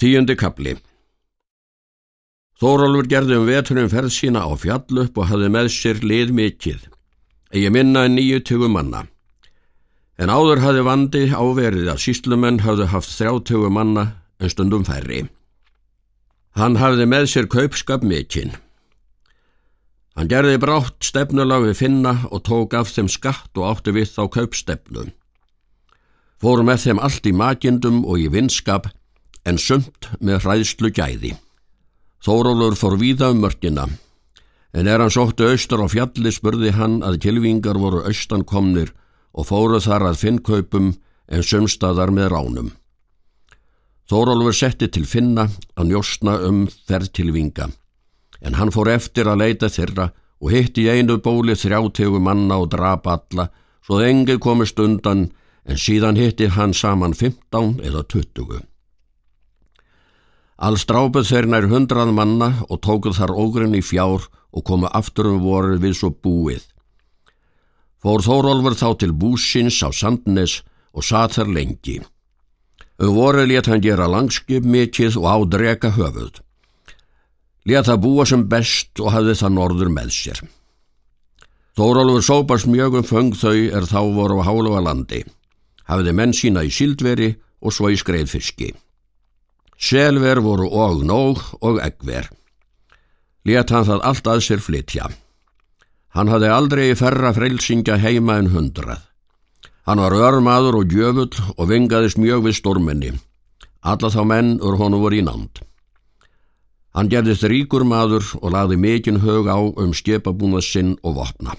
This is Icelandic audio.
Tíundi kapli Þórólfur gerði um veturinn ferð sína á fjall upp og hafði með sér lið mikið, eigi minna en nýju tugum manna. En áður hafði vandi áverið að síslumenn hafði haft þrjátugum manna en stundum færri. Hann hafði með sér kaupskap mikinn. Hann gerði brátt stefnulag við finna og tók af þeim skatt og átti við þá kaupstefnu. Fóru með þeim allt í makindum og í vinskap en sumt með hræðslu gæði. Þórólur fór víða um mörgina, en er hann sóttu austur á fjalli spurði hann að kilvingar voru austan komnir og fóru þar að finnkaupum en sumstaðar með ránum. Þórólfur setti til finna að njóstna um ferðtilvinga, en hann fór eftir að leita þeirra og hitti í einu bóli þrjátegu manna og drap alla, svo það engi komist undan, en síðan hitti hann saman 15 eða 20. Alls drápuð þeir nær hundrað manna og tókuð þar ógrinn í fjár og komu aftur um voru við svo búið. Fór Þórólfur þá til búsins á Sandnes og sat þar lengi. Um voru let hann gera langskip mikið og ádreka höfuð. Let það búa sem best og hafði það norður með sér. Þórólfur sópast mjög um föng þau er þá voru á háluga landi. Hafiði menn sína í síldveri og svo í skreiðfiski. Selver voru og nóg og eggver. Let hann það allt að sér flytja. Hann hafði aldrei ferra freilsingja heima en hundrað. Hann var örmaður og djöfull og vingaðist mjög við storminni. Alla þá menn úr honu voru í nánd. Hann gerðist ríkur maður og laði mikinn hög á um skepabúna sinn og vopna.